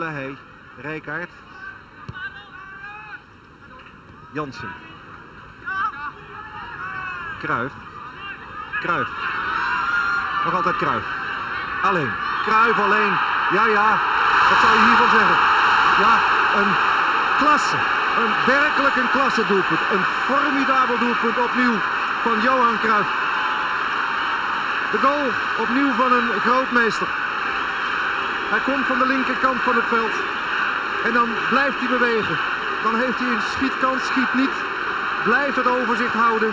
Haye, Rijkaard. Jansen. Kruif. Kruif. Nog altijd Kruif. Alleen. Kruif alleen. Ja, ja. Wat zou je hiervan zeggen? Ja, een klasse. Een werkelijk een klasse doelpunt. Een formidabel doelpunt opnieuw van Johan Cruijff. De goal opnieuw van een grootmeester. Hij komt van de linkerkant van het veld. En dan blijft hij bewegen. Dan heeft hij een schietkans, schiet niet. Blijft het overzicht houden.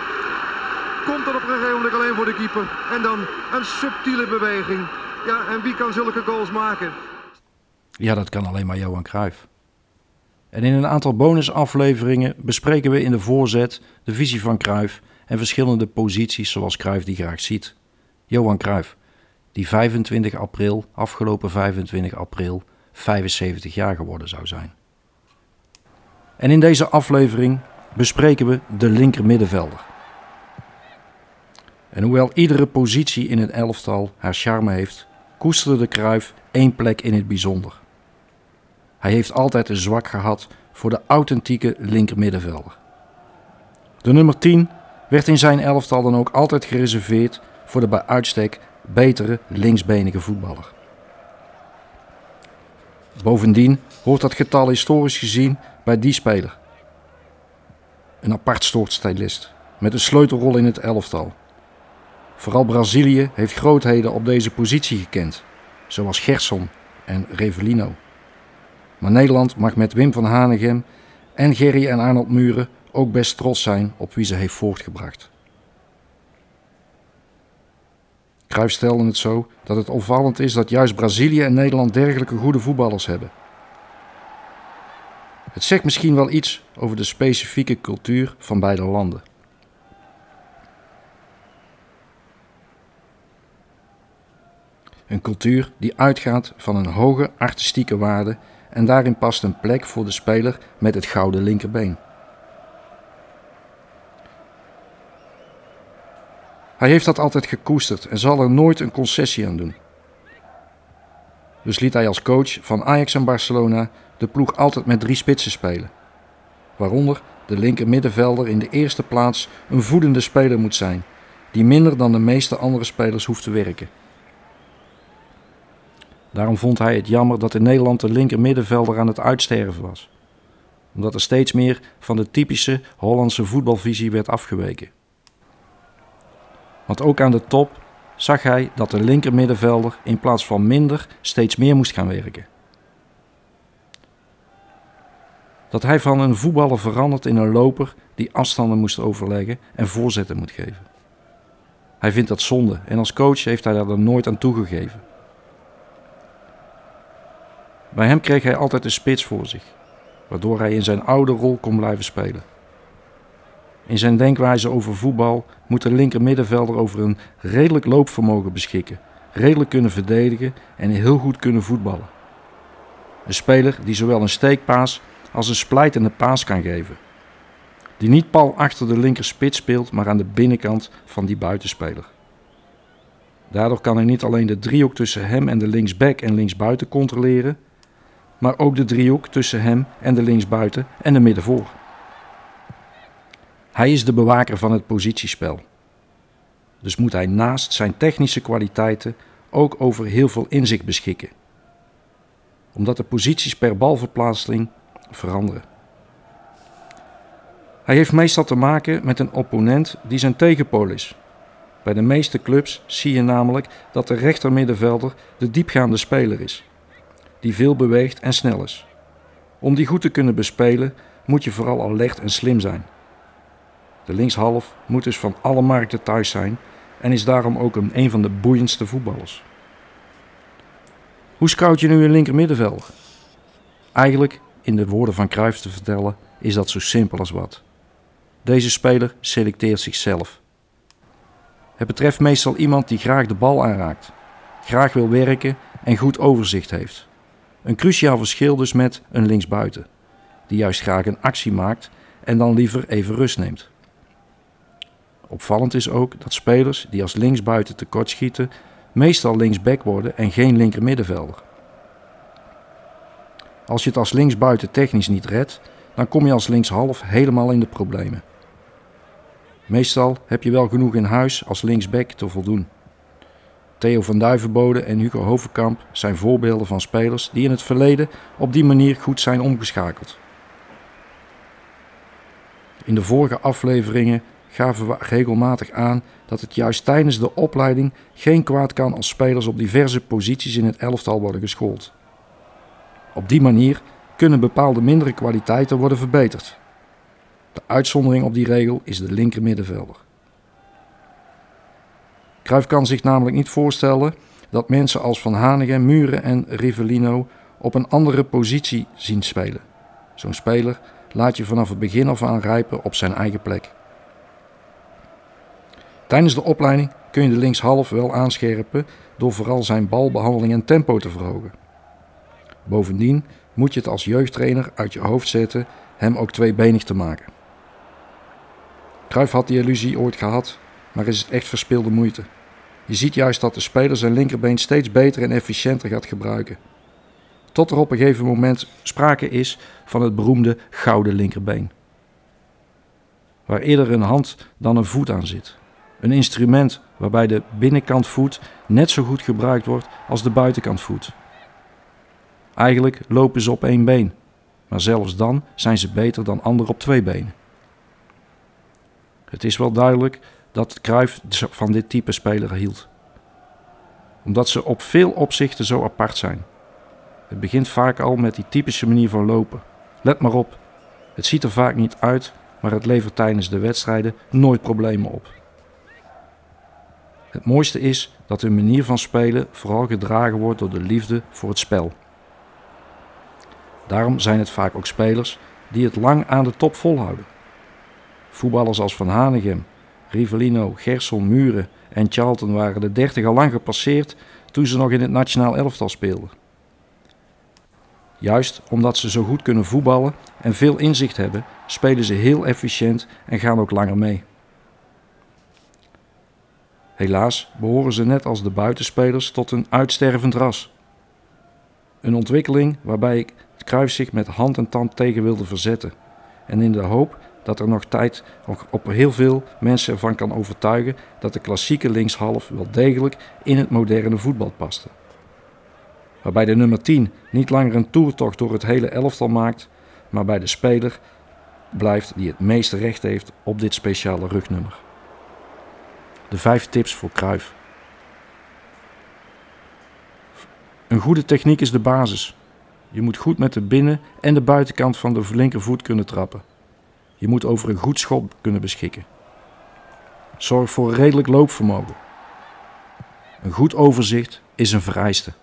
Komt er op een gegeven moment alleen voor de keeper. En dan een subtiele beweging. Ja, en wie kan zulke goals maken? Ja, dat kan alleen maar Johan Cruijff. En in een aantal bonusafleveringen bespreken we in de voorzet de visie van Cruijff en verschillende posities zoals Cruijff die graag ziet. Johan Cruijff, die 25 april, afgelopen 25 april, 75 jaar geworden zou zijn. En in deze aflevering bespreken we de linker middenvelder. En hoewel iedere positie in het elftal haar charme heeft, koesterde de Cruijff één plek in het bijzonder. Hij heeft altijd een zwak gehad voor de authentieke linkermiddenvelder. De nummer 10 werd in zijn elftal dan ook altijd gereserveerd voor de bij uitstek betere linksbenige voetballer. Bovendien hoort dat getal historisch gezien bij die speler. Een apart soort stylist met een sleutelrol in het elftal. Vooral Brazilië heeft grootheden op deze positie gekend, zoals Gerson en Revelino. Maar Nederland mag met Wim van Hanegem en Gerry en Arnold Muren ook best trots zijn op wie ze heeft voortgebracht. Cruijff stelde het zo dat het opvallend is dat juist Brazilië en Nederland dergelijke goede voetballers hebben. Het zegt misschien wel iets over de specifieke cultuur van beide landen. Een cultuur die uitgaat van een hoge artistieke waarde en daarin past een plek voor de speler met het gouden linkerbeen. Hij heeft dat altijd gekoesterd en zal er nooit een concessie aan doen. Dus liet hij als coach van Ajax en Barcelona de ploeg altijd met drie spitsen spelen. Waaronder de linker middenvelder in de eerste plaats een voedende speler moet zijn, die minder dan de meeste andere spelers hoeft te werken. Daarom vond hij het jammer dat in Nederland de linker middenvelder aan het uitsterven was. Omdat er steeds meer van de typische Hollandse voetbalvisie werd afgeweken. Want ook aan de top zag hij dat de linker middenvelder in plaats van minder steeds meer moest gaan werken. Dat hij van een voetballer verandert in een loper die afstanden moest overleggen en voorzetten moet geven. Hij vindt dat zonde en als coach heeft hij daar nooit aan toegegeven. Bij hem kreeg hij altijd een spits voor zich, waardoor hij in zijn oude rol kon blijven spelen. In zijn denkwijze over voetbal moet de linker middenvelder over een redelijk loopvermogen beschikken, redelijk kunnen verdedigen en heel goed kunnen voetballen. Een speler die zowel een steekpaas als een splijtende paas kan geven. Die niet pal achter de linker spits speelt, maar aan de binnenkant van die buitenspeler. Daardoor kan hij niet alleen de driehoek tussen hem en de linksback en linksbuiten controleren, maar ook de driehoek tussen hem en de linksbuiten en de middenvoor. Hij is de bewaker van het positiespel. Dus moet hij naast zijn technische kwaliteiten ook over heel veel inzicht beschikken. Omdat de posities per balverplaatsing veranderen. Hij heeft meestal te maken met een opponent die zijn tegenpool is. Bij de meeste clubs zie je namelijk dat de rechtermiddenvelder de diepgaande speler is die veel beweegt en snel is. Om die goed te kunnen bespelen moet je vooral alert en slim zijn. De linkshalf moet dus van alle markten thuis zijn en is daarom ook een, een van de boeiendste voetballers. Hoe scout je nu een linker middenvelder? Eigenlijk, in de woorden van Cruijff te vertellen, is dat zo simpel als wat. Deze speler selecteert zichzelf. Het betreft meestal iemand die graag de bal aanraakt, graag wil werken en goed overzicht heeft. Een cruciaal verschil dus met een linksbuiten, die juist graag een actie maakt en dan liever even rust neemt. Opvallend is ook dat spelers die als linksbuiten tekort schieten, meestal linksback worden en geen linker middenvelder. als je het als linksbuiten technisch niet redt, dan kom je als linkshalf helemaal in de problemen. Meestal heb je wel genoeg in huis als linksback te voldoen. Theo van Duivenbode en Hugo Hovenkamp zijn voorbeelden van spelers die in het verleden op die manier goed zijn omgeschakeld. In de vorige afleveringen gaven we regelmatig aan dat het juist tijdens de opleiding geen kwaad kan als spelers op diverse posities in het elftal worden geschoold. Op die manier kunnen bepaalde mindere kwaliteiten worden verbeterd. De uitzondering op die regel is de linker middenvelder. Kan zich namelijk niet voorstellen dat mensen als Van Hanegem, Muren en Rivellino op een andere positie zien spelen. Zo'n speler laat je vanaf het begin af aan rijpen op zijn eigen plek. Tijdens de opleiding kun je de linkshalf wel aanscherpen door vooral zijn balbehandeling en tempo te verhogen. Bovendien moet je het als jeugdtrainer uit je hoofd zetten hem ook tweebenig te maken. Cruijff had die illusie ooit gehad, maar is het echt verspilde moeite. Je ziet juist dat de speler zijn linkerbeen steeds beter en efficiënter gaat gebruiken. Tot er op een gegeven moment sprake is van het beroemde gouden linkerbeen. Waar eerder een hand dan een voet aan zit. Een instrument waarbij de binnenkant voet net zo goed gebruikt wordt als de buitenkant voet. Eigenlijk lopen ze op één been, maar zelfs dan zijn ze beter dan anderen op twee benen. Het is wel duidelijk dat Cruijff van dit type speler hield. Omdat ze op veel opzichten zo apart zijn. Het begint vaak al met die typische manier van lopen. Let maar op, het ziet er vaak niet uit, maar het levert tijdens de wedstrijden nooit problemen op. Het mooiste is dat hun manier van spelen vooral gedragen wordt door de liefde voor het spel. Daarom zijn het vaak ook spelers die het lang aan de top volhouden. Voetballers als Van Hanegem, Rivellino, Gerson, Muren en Charlton waren de 30 al lang gepasseerd toen ze nog in het nationaal elftal speelden. Juist omdat ze zo goed kunnen voetballen en veel inzicht hebben, spelen ze heel efficiënt en gaan ook langer mee. Helaas behoren ze net als de buitenspelers tot een uitstervend ras. Een ontwikkeling waarbij ik kruis zich met hand en tand tegen wilde verzetten. En in de hoop dat er nog tijd op heel veel mensen ervan kan overtuigen dat de klassieke linkshalf wel degelijk in het moderne voetbal paste. Waarbij de nummer 10 niet langer een toertocht door het hele elftal maakt, maar bij de speler blijft die het meeste recht heeft op dit speciale rugnummer. De vijf tips voor Kruif. Een goede techniek is de basis. Je moet goed met de binnen- en de buitenkant van de linkervoet kunnen trappen. Je moet over een goed schot kunnen beschikken. Zorg voor redelijk loopvermogen. Een goed overzicht is een vereiste.